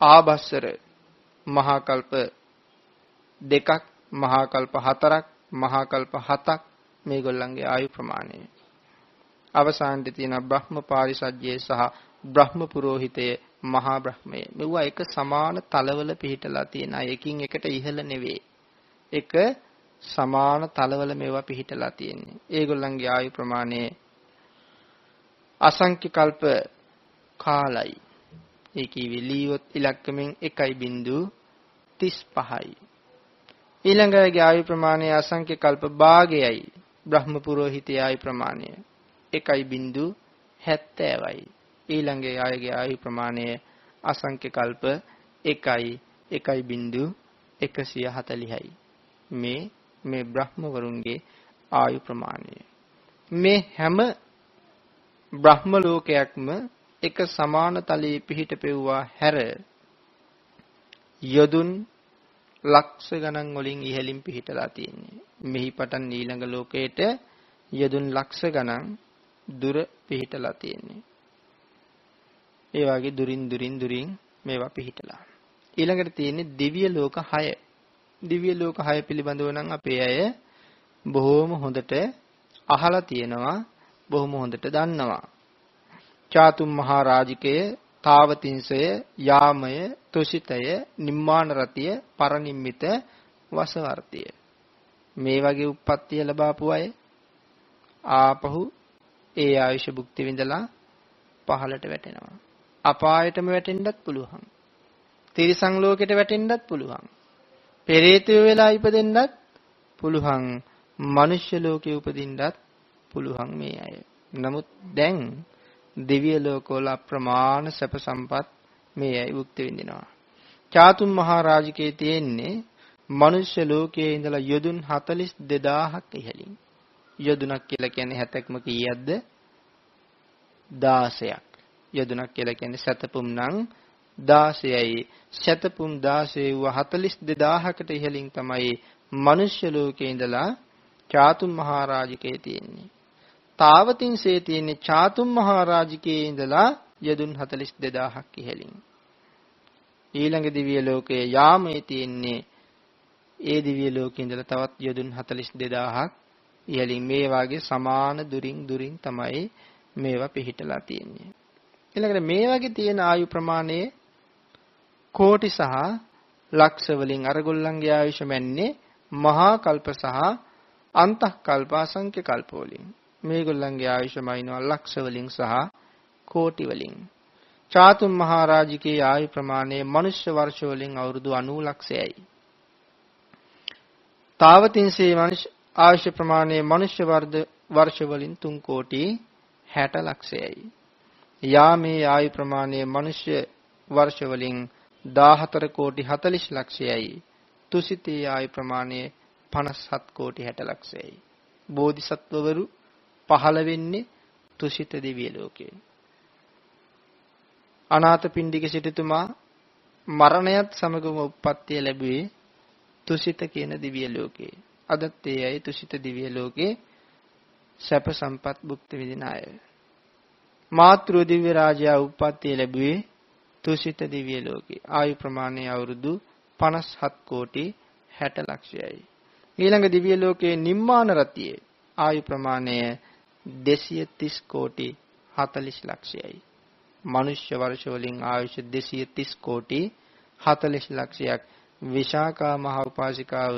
ආභස්සර මහා කල්ප දෙකක් මහා කල්ප හතරක් මහා කල්ප හතක් මේගොල්ලන්ගේ ආයු ප්‍රමාණය. අවසානයේ තියෙන බ්‍රහ්ම පාරිසජ්ජයේ සහ බ්‍රහ්ම පුරোহিතයේ මහා බ්‍රහ්මය. මෙවුවා එක සමාන තලවල පිහිටලා තියෙන අය. එකින් එකට ඉහළ නෙවෙයි. එක සමාන තලවල මේවා පිහිටලා තියෙන්නේ. ඒගොල්ලන්ගේ ආයු ප්‍රමාණය අසංඛ්‍ය කල්ප කාලයි. ඒ කිවි ලීවොත් ඉලක්කමෙන් 1.35යි. ඊළඟගේ ආයු ප්‍රමාණය අසංඛ්‍ය කල්ප භාගයයි. බ්‍රහ්ම පුරোহিතයේ ආයු ප්‍රමාණය 1.70යි. ඊළඟේ ආයගේ ආයු ප්‍රමාණය අසංඛ්‍ය කල්ප 1යි 1.140යි. මේ මේ බ්‍රහ්ම වරුන්ගේ ආයු ප්‍රමාණය. මේ හැම බ්‍රහ්ම ලෝකයක්ම එක සමාන තලයේ පිහිට පෙව්වා හැර යදුන් ලක්ෂ ගණන් වලින් ඉහළින් පිහිටලා තියෙන්නේ. මෙහි පටන් ඊළඟ ලෝකයට යදුන් ලක්ෂ ගණන් දුර පිහිටලා තියෙන්නේ. ඒ වගේ දුරින් දුරින් දුරින් මේවා පිහිටලා. ඊළඟට තියෙන්නේ දිව්‍ය ලෝක 6. දිව්‍ය ලෝක 6 පිළිබඳව නම් අපේ අය බොහෝම හොඳට අහලා තියෙනවා, බොහොම හොඳට දන්නවා. චාතුම් මහා රාජිකය, තාවතිංසය, යාමය, තුසිතය, නිම්මාන රතිය, පරනිම්මිත, වසවර්තිය. මේ වගේ උප්පත්තිය ලබාපු අය ආපහු ඒ ආයුෂ භුක්ති විඳලා පහලට වැටෙනවා. අපායටම වැටෙන්නත් පුළුවන්. තිරිසන් ලෝකෙට වැටෙන්නත් පුළුවන්. පෙරේතය වෙලා ඉපදෙන්නත් පුළුවන්. මනුෂ්‍ය ලෝකෙ උපදින්නත් පුළුවන් මේ අය. නමුත් දැන් දිව්‍ය ලෝකවල අප්‍රමාණ සැප සම්පත් මේ ඇයි භුක්ති විඳිනවා. චාතුම් මහරජකේ තියෙන්නේ මනුෂ්‍ය ලෝකයේ ඉඳලා යොදුන් 42000ක් ඉහළින්. යොදුනක් කියලා කියන්නේ හැතක්ම කීයක්ද? 16ක්. යොදුනක් කියලා කියන්නේ සතපුම් නම් 16යි. සතපුම් 16 වූ 42000කට ඉහළින් තමයි මනුෂ්‍ය ලෝකයේ ඉඳලා චාතුම් මහරජකේ තියෙන්නේ. තාවතින්සේ තියෙන්නේ චාතුම් මහරජකේ ඉඳලා යදුන් 42000ක් ඉහළින්. ඊළඟ දිව්‍ය ලෝකයේ යාමේ තියෙන්නේ ඒ දිව්‍ය ලෝකේ ඉඳලා තවත් යදුන් 42000ක් ඉහළින් මේ වාගේ සමාන දුරින් දුරින් තමයි මේවා පිහිටලා තියෙන්නේ. ඊළඟට මේ වගේ තියෙන ආයු ප්‍රමාණය කෝටි සහ ලක්ෂ වලින් අරගොල්ලන්ගේ ආයුෂ මැන්නේ මහා කල්ප සහ අන්තః කල්ප අසංඛ්‍ය කල්ප වලින් මේගොල්ලන්ගේ ආයුෂ මයින්නවා ලක්ෂ වලින් සහ කෝටි වලින් චාතුම් මහරජිකේ ආයු ප්‍රමාණය මනුෂ්‍ය වර්ෂ වලින් අවුරුදු 90 ලක්ෂයයි. තාවතින්සේ මනුෂ්‍ය ආයුෂ ප්‍රමාණය මනුෂ්‍ය වර්ධ වර්ෂ වලින් 3 කෝටි 60 ලක්ෂයයි. යාමේ ආයු ප්‍රමාණය මනුෂ්‍ය වර්ෂ වලින් 14 කෝටි 40 ලක්ෂයයි. තුසිතේ ආයු ප්‍රමාණය 57 කෝටි 60 ලක්ෂයයි. බෝධිසත්වවරු පහළ වෙන්නේ තුසිත දිව්‍ය ලෝකේ. අනාථපිණ්ඩික සිටුතුමා මරණයත් සමගම උප්පත්තිය ලැබුවේ තුසිත කියන දිව්‍ය ලෝකේ. අදත් ඒ අය තුසිත දිව්‍ය ලෝකේ සැප සම්පත් භුක්ති විඳින අය. මාතෘ දිව්‍ය රාජයා උප්පත්තිය ලැබුවේ තුසිත දිව්‍ය ලෝකේ. ආයු ප්‍රමාණය අවුරුදු 57 කෝටි 60 ලක්ෂයයි. ඊළඟ දිව්‍ය ලෝකයේ නිම්මාන රතියේ ආයු ප්‍රමාණය 230 කෝටි 40 ලක්ෂයයි. මනුෂ්‍ය වර්ෂ වලින් ආයුෂ 230 කෝටි 40 ලක්ෂයක් විශාකා මහ උපාසිකාව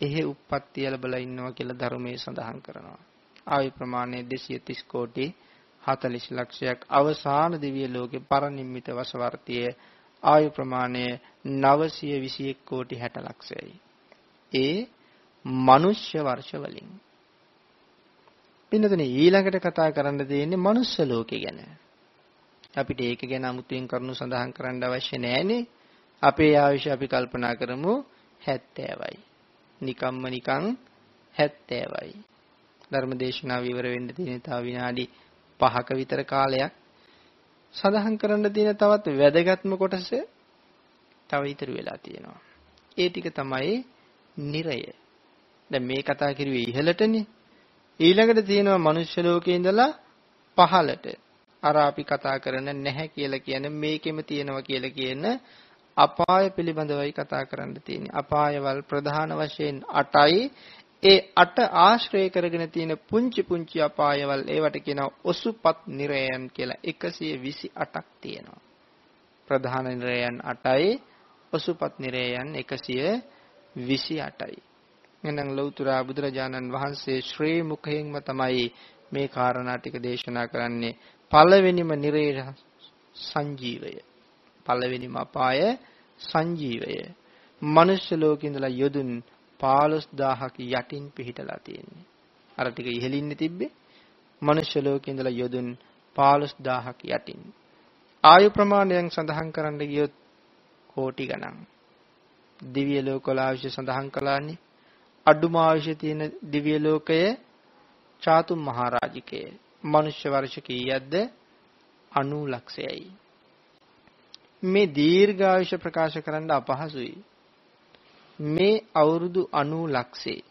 එහි උප්පත්ති ලැබලා ඉන්නවා කියලා ධර්මයේ සඳහන් කරනවා. ආයු ප්‍රමාණය 230 කෝටි 40 ලක්ෂයක් අවසාන දිව්‍ය ලෝකේ පරිනිම්මිත වසවර්තියේ ආයු ප්‍රමාණය 921 කෝටි 60 ලක්ෂයයි. ඒ මනුෂ්‍ය වර්ෂ වලින්. පින්නතනේ ඊළඟට කතා කරන්න තියෙන්නේ මනුෂ්‍ය ලෝකේ ගැන. අපිට ඒක ගැන අමුතුවෙන් කරුණු සඳහන් කරන්න අවශ්‍ය නැහැනේ. අපේ ආයුෂ අපි කල්පනා කරමු 70යි. නිකම්ම නිකං 70යි. ධර්මදේශනාව ඉවර වෙන්න තියෙන තව විනාඩි 5ක විතර කාලයක් සඳහන් කරන්න තියෙන තවත් වැදගත්ම කොටස තව ඉතුරු වෙලා තියෙනවා. ඒ ටික තමයි නිරය. දැන් මේ කතා කරුවේ ඉහළටනේ. ඊළඟට තියෙනවා මනුෂ්‍ය ලෝකේ ඉඳලා පහළට. අර අපි කතා කරන නැහැ කියලා කියන මේකෙම තියෙනවා කියලා කියන අපාය පිළිබඳවයි කතා කරන්න තියෙන්නේ. අපායවල ප්‍රධාන වශයෙන් 8යි. ඒ 8 ආශ්‍රය කරගෙන තියෙන පුංචි පුංචි අපායවල ඒවට කියනවා ඔසුපත් නිරයන් කියලා 128ක් තියෙනවා. ප්‍රධාන නිරයන් 8යි ඔසුපත් නිරයන් 128යි. එහෙනම් ලෞතර බුදුරජාණන් වහන්සේ ශ්‍රී මුඛයෙන්ම තමයි මේ කාරණා ටික දේශනා කරන්නේ පළවෙනිම නිරේ සංජීවය. පළවෙනිම අපාය සංජීවය. මනුෂ්‍ය ලෝකේ ඉඳලා යොදුන් 15000ක යටින් පිහිටලා තියෙන්නේ. අර ටික ඉහළින්නේ තිබ්බේ. මනුෂ්‍ය ලෝකේ ඉඳලා යොදුන් 15000ක යටින්. ආයු ප්‍රමාණයෙන් සඳහන් කරන්න ගියොත් කෝටි ගණන්. දිව්‍ය ලෝකවල ආයුෂ සඳහන් කළානේ. අඩුම ආයුෂ තියෙන දිව්‍ය ලෝකය චාතුම් මහරජිකය. මනුෂ්‍ය වර්ෂ කීයක්ද 90 ලක්ෂයයි. මේ දීර්ඝායුෂ ප්‍රකාශ කරන්න අපහසුයි. මේ අවුරුදු 90 ලක්ෂේ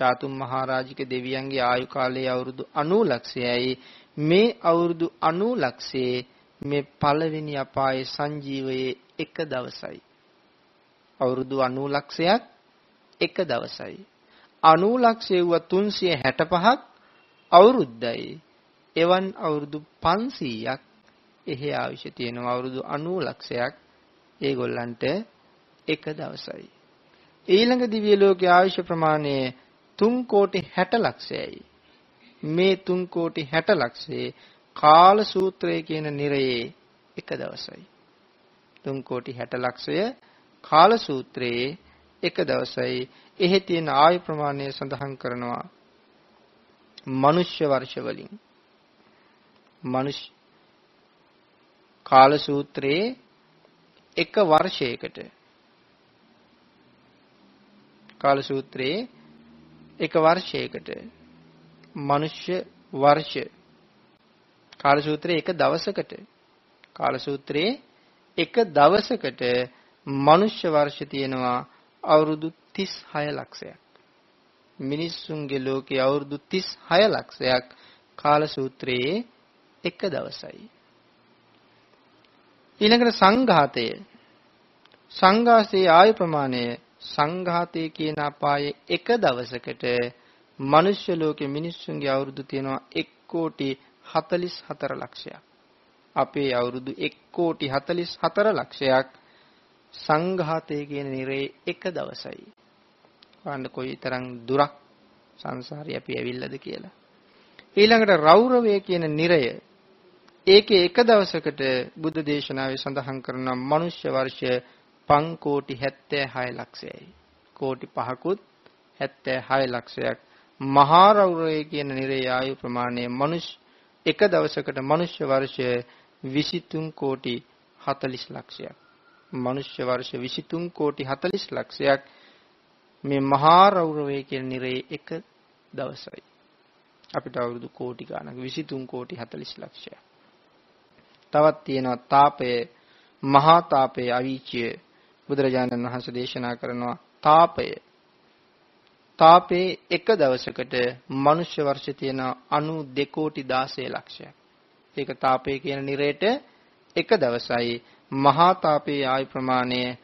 චාතුම් මහරජික දෙවියන්ගේ ආයු කාලයේ අවුරුදු 90 ලක්ෂයයි මේ අවුරුදු 90 ලක්ෂේ මේ පළවෙනි අපායේ සංජීවයේ එක දවසයි අවුරුදු 90 ලක්ෂයක් එක දවසයි. 90 ලක්ෂය වුව 365ක් අවුරුද්දයි. එවන් අවුරුදු 500ක් එහි අවශ්‍ය තියෙනවා. අවුරුදු 90 ලක්ෂයක් ඒගොල්ලන්ට එක දවසයි. ඊළඟ දිව්‍ය ලෝකයේ ආයුෂ ප්‍රමාණය 3 කෝටි 60 ලක්ෂයයි. මේ 3 කෝටි 60 ලක්ෂයේ කාල සූත්‍රය කියන නිරයේ එක දවසයි. 3 කෝටි 60 ලක්ෂය කාල සූත්‍රයේ එක දවසයි. එහි තියෙන ආයු ප්‍රමාණය සඳහන් කරනවා. මනුෂ්‍ය වර්ෂ වලින්. මනුෂ්‍ය කාල සූත්‍රයේ එක වර්ෂයකට. කාල සූත්‍රයේ එක වර්ෂයකට. මනුෂ්‍ය වර්ෂ කාල සූත්‍රයේ එක දවසකට. කාල සූත්‍රයේ එක දවසකට මනුෂ්‍ය වර්ෂ තියෙනවා. අවුරුදු 36 ලක්ෂයක් මිනිස්සුන්ගේ ලෝකයේ අවුරුදු 36 ලක්ෂයක් කාල සූත්‍රයේ එක දවසයි. ඊළඟට සංඝාතය. සංඝාසයේ ආයු ප්‍රමාණය සංඝාතයේ කියන අපායේ එක දවසකට මනුෂ්‍ය ලෝකයේ මිනිස්සුන්ගේ අවුරුදු තියෙනවා 1 කෝටි 44 ලක්ෂයක්. අපේ අවුරුදු 1 කෝටි 44 ලක්ෂයක් සංඝාතය කියන නිරේ එක දවසයි. වන්න කොයිතරම් දුරක් සංසාරේ අපි ඇවිල්ලාද කියලා. ඊළඟට රෞරවය කියන නිරය ඒකේ එක දවසකට බුද්ධ දේශනාවේ සඳහන් කරන මනුෂ්‍ය වර්ෂ 5 කෝටි 76 ලක්ෂයයි. කෝටි 5කුත් 76 ලක්ෂයක් මහා රෞරවය කියන නිරේ ආයු ප්‍රමාණය මනුෂ්‍ය එක දවසකට මනුෂ්‍ය වර්ෂ 23 කෝටි 40 ලක්ෂයක්. මනුෂ්‍ය වර්ෂ 23 කෝටි 40 ලක්ෂයක් මේ මහා රෞරවය කියන නිරේ එක දවසයි. අපිට අවුරුදු කෝටි ගණනක 23 කෝටි 40 ලක්ෂයක්. තවත් තියෙනවා තාපය මහා තාපය අවීචිය බුදුරජාණන් වහන්සේ දේශනා කරනවා තාපය තාපේ එක දවසකට මනුෂ්‍ය වර්ෂ තියෙන 92 කෝටි 16 ලක්ෂයක්. ඒක තාපේ කියන නිරේට එක දවසයි මහා තාපේ ආයු ප්‍රමාණය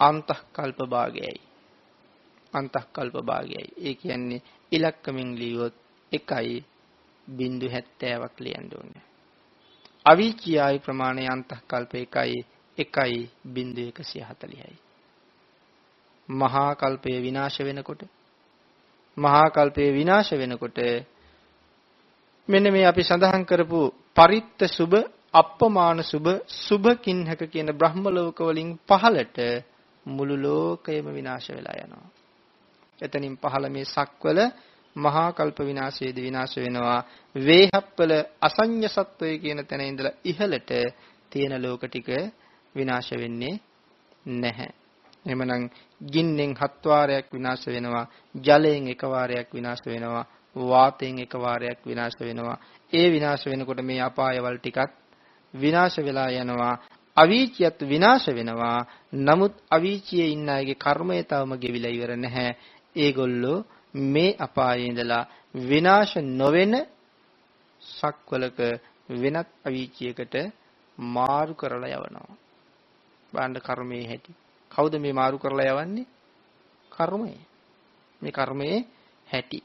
අන්තක්කල්ප භාගයයි. අන්තක්කල්ප භාගයයි. ඒ කියන්නේ ඉලක්කමින් ලියුවොත් 1.70ක් ලියන්න ඕනේ. අවීචී ආයු ප්‍රමාණය අන්තක්කල්ප 1යි 1.140යි. මහා කල්පය විනාශ වෙනකොට මහා කල්පය විනාශ වෙනකොට මෙන්න මේ අපි සඳහන් කරපු පරිත්ත සුබ අප්පමාන සුබ සුබ කින්හක කියන බ්‍රහ්ම ලෝක වලින් පහළට මුළු ලෝකයම විනාශ වෙලා යනවා. එතනින් පහළ මේ සක්වල මහා කල්ප විනාශයේද විනාශ වෙනවා. වේහප්පල අසඤ්ඤ සත්වය කියන තැන ඉඳලා ඉහළට තියෙන ලෝක ටික විනාශ වෙන්නේ නැහැ. එහෙමනම් ගින්නෙන් හත් වාරයක් විනාශ වෙනවා, ජලයෙන් එක වාරයක් විනාශ වෙනවා, වාතයෙන් එක වාරයක් විනාශ වෙනවා. ඒ විනාශ වෙනකොට මේ අපායවල ටිකත් විනාශ වෙලා යනවා. අවීචියත් විනාශ වෙනවා. නමුත් අවීචියේ ඉන්න අයගේ කර්මය තවම ගෙවිලා ඉවර නැහැ. ඒගොල්ලෝ මේ අපායේ ඉඳලා විනාශ නොවන සක්වලක වෙනත් අවීචියකට මාරු කරලා යවනවා. බාණ්ඩ කර්මයේ හැටි. කවුද මේ මාරු කරලා යවන්නේ? කර්මය. මේ කර්මයේ හැටි.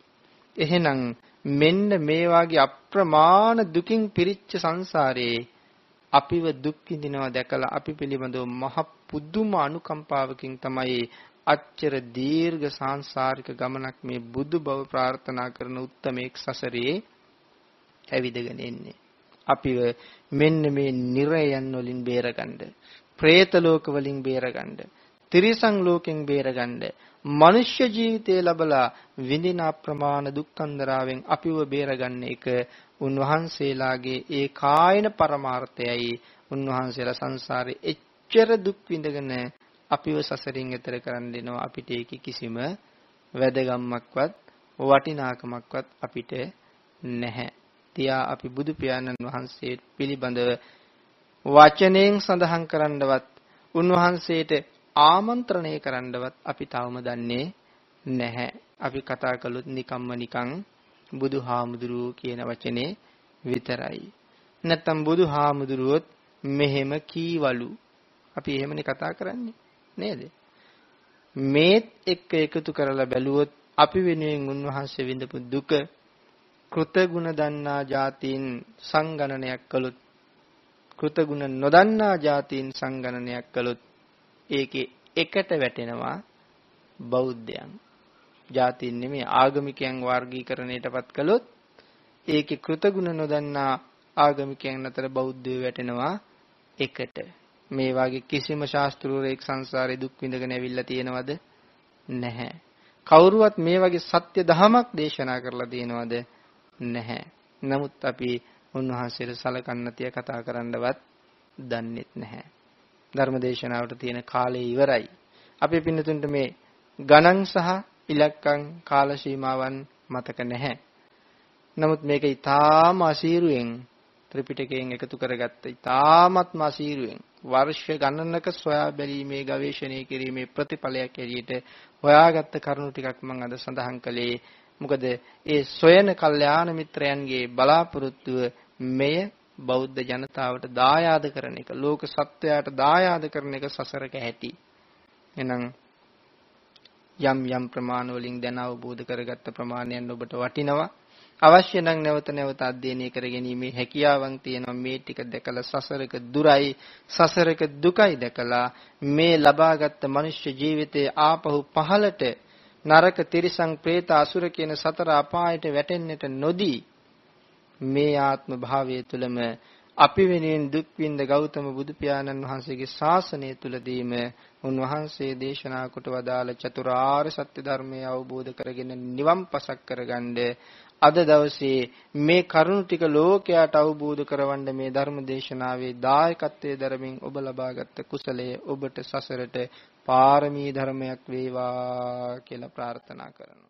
එහෙනම් මෙන්න මේ වාගේ අප්‍රමාණ දුකින් පිරිච්ච සංසාරේ අපිව දුක් විඳිනවා දැකලා අපි පිළිබඳව මහ පුදුම අනුකම්පාවකින් තමයි අච්චර දීර්ඝ සාංශාරික ගමනක් මේ බුදු බව ප්‍රාර්ථනා කරන උත්තමෙක් සසරේ ඇවිදගෙන එන්නේ. අපිව මෙන්න මේ නිරයන් වලින් බේරගන්න, പ്രേත ලෝක වලින් බේරගන්න, තිරිසන් ලෝකෙන් බේරගන්න, මනුෂ්‍ය ජීවිතය ලැබලා විඳින අප්‍රමාණ දුක්ඛන්දරාවෙන් අපිව බේරගන්න එක උන්වහන්සේලාගේ ඒ කායන පරමාර්ථයයි. උන්වහන්සේලා සංසාරේ එච්චර දුක් විඳගෙන අපිව සසරින් එතර කරන්න දෙනවා අපිට ඒක කිසිම වැදගම්මක්වත් වටිනාකමක්වත් අපිට නැහැ. තියා අපි බුදු පියාණන් වහන්සේ පිළිබඳව වචනයෙන් සඳහන් කරන්නවත් උන්වහන්සේට ආමන්ත්‍රණය කරන්නවත් අපි තවම දන්නේ නැහැ. අපි කතා කළොත් නිකම්ම නිකං බුදුහාමුදුරුවෝ කියන වචනේ විතරයි. නැත්තම් බුදුහාමුදුරුවොත් මෙහෙම කීවලු. අපි එහෙමනේ කතා කරන්නේ. නේද? මේත් එක්ක එකතු කරලා බැලුවොත් අපි වෙනුවෙන් උන්වහන්සේ විඳපු දුක කෘතගුණ දන්නා જાතීන් සංගණනයක් කළොත් කෘතගුණ නොදන්නා જાතීන් සංගණනයක් කළොත් ඒකේ එකට වැටෙනවා බෞද්ධයන්. જાතීන් නෙමෙයි ආගමිකයන් වර්ගීකරණයටපත් කළොත් ඒකේ කෘතගුණ නොදන්නා ආගමිකයන් අතර බෞද්ධයෝ වැටෙනවා එකට. මේ වගේ කිසිම ශාස්ත්‍රූරෙක් සංසාරේ දුක් විඳගෙන ඇවිල්ලා තියෙනවද? නැහැ. කවුරුවත් මේ වගේ සත්‍ය දහමක් දේශනා කරලා තියෙනවද? නැහැ. නමුත් අපි උන්වහන්සේට සලකන්න තිය කතා කරන්නවත් දන්නෙත් නැහැ. ධර්ම දේශනාවට තියෙන කාලය ඉවරයි. අපි පින්නතුන්ට මේ ගණන් සහ ඉලක්කම් කාල සීමාවන් මතක නැහැ. නමුත් මේක ඊටාම අසීරුවෙන් ත්‍රිපිටකයෙන් එකතු කරගත්ත ඊ타ත්ම අසීරුවෙන් වර්ෂ ගණනක සොයා බැලීමේ ගවේෂණය කිරීමේ ප්‍රතිඵලයක් ඇරියට හොයාගත්ත කරුණු ටිකක් මම අද සඳහන් කළේ මොකද ඒ සොයන කල්යාණ මිත්‍රයන්ගේ බලාපොරොත්තුව මෙය බෞද්ධ ජනතාවට දායාද කරන එක ලෝක සත්වයාට දායාද කරන එක සසරක ඇති එහෙනම් යම් යම් ප්‍රමාණ වලින් දැන අවබෝධ කරගත්ත ප්‍රමාණයන් ඔබට වටිනවා. අවශ්‍ය නම් නැවත නැවත අධ්‍යයනය කරගැනීමේ හැකියාවන් තියෙනවා. මේ ටික දැකලා සසරක දුරයි සසරක දුකයි දැකලා මේ ලබාගත් මනුෂ්‍ය ජීවිතයේ ආපහු පහළට නරක තිරිසං പ്രേත අසුර කියන සතර අපායට වැටෙන්නට නොදී මේ ආත්ම භාවය තුළම අපි වෙනුවෙන් දුක් විඳ ගෞතම බුදු පියාණන් වහන්සේගේ ශාසනය තුලදීම උන්වහන්සේ දේශනා කොට වදාළ චතුරාර්ය සත්‍ය ධර්මය අවබෝධ කරගෙන නිවන් පසක් කරගන්න අද දවසේ මේ කරුණු ටික ලෝකයට අවබෝධ කරවන්න මේ ධර්ම දේශනාවේ දායකත්වයේ දරමින් ඔබ ලබාගත් කුසලය ඔබට සසරට පාරමී ධර්මයක් වේවා කියලා ප්‍රාර්ථනා කරනවා.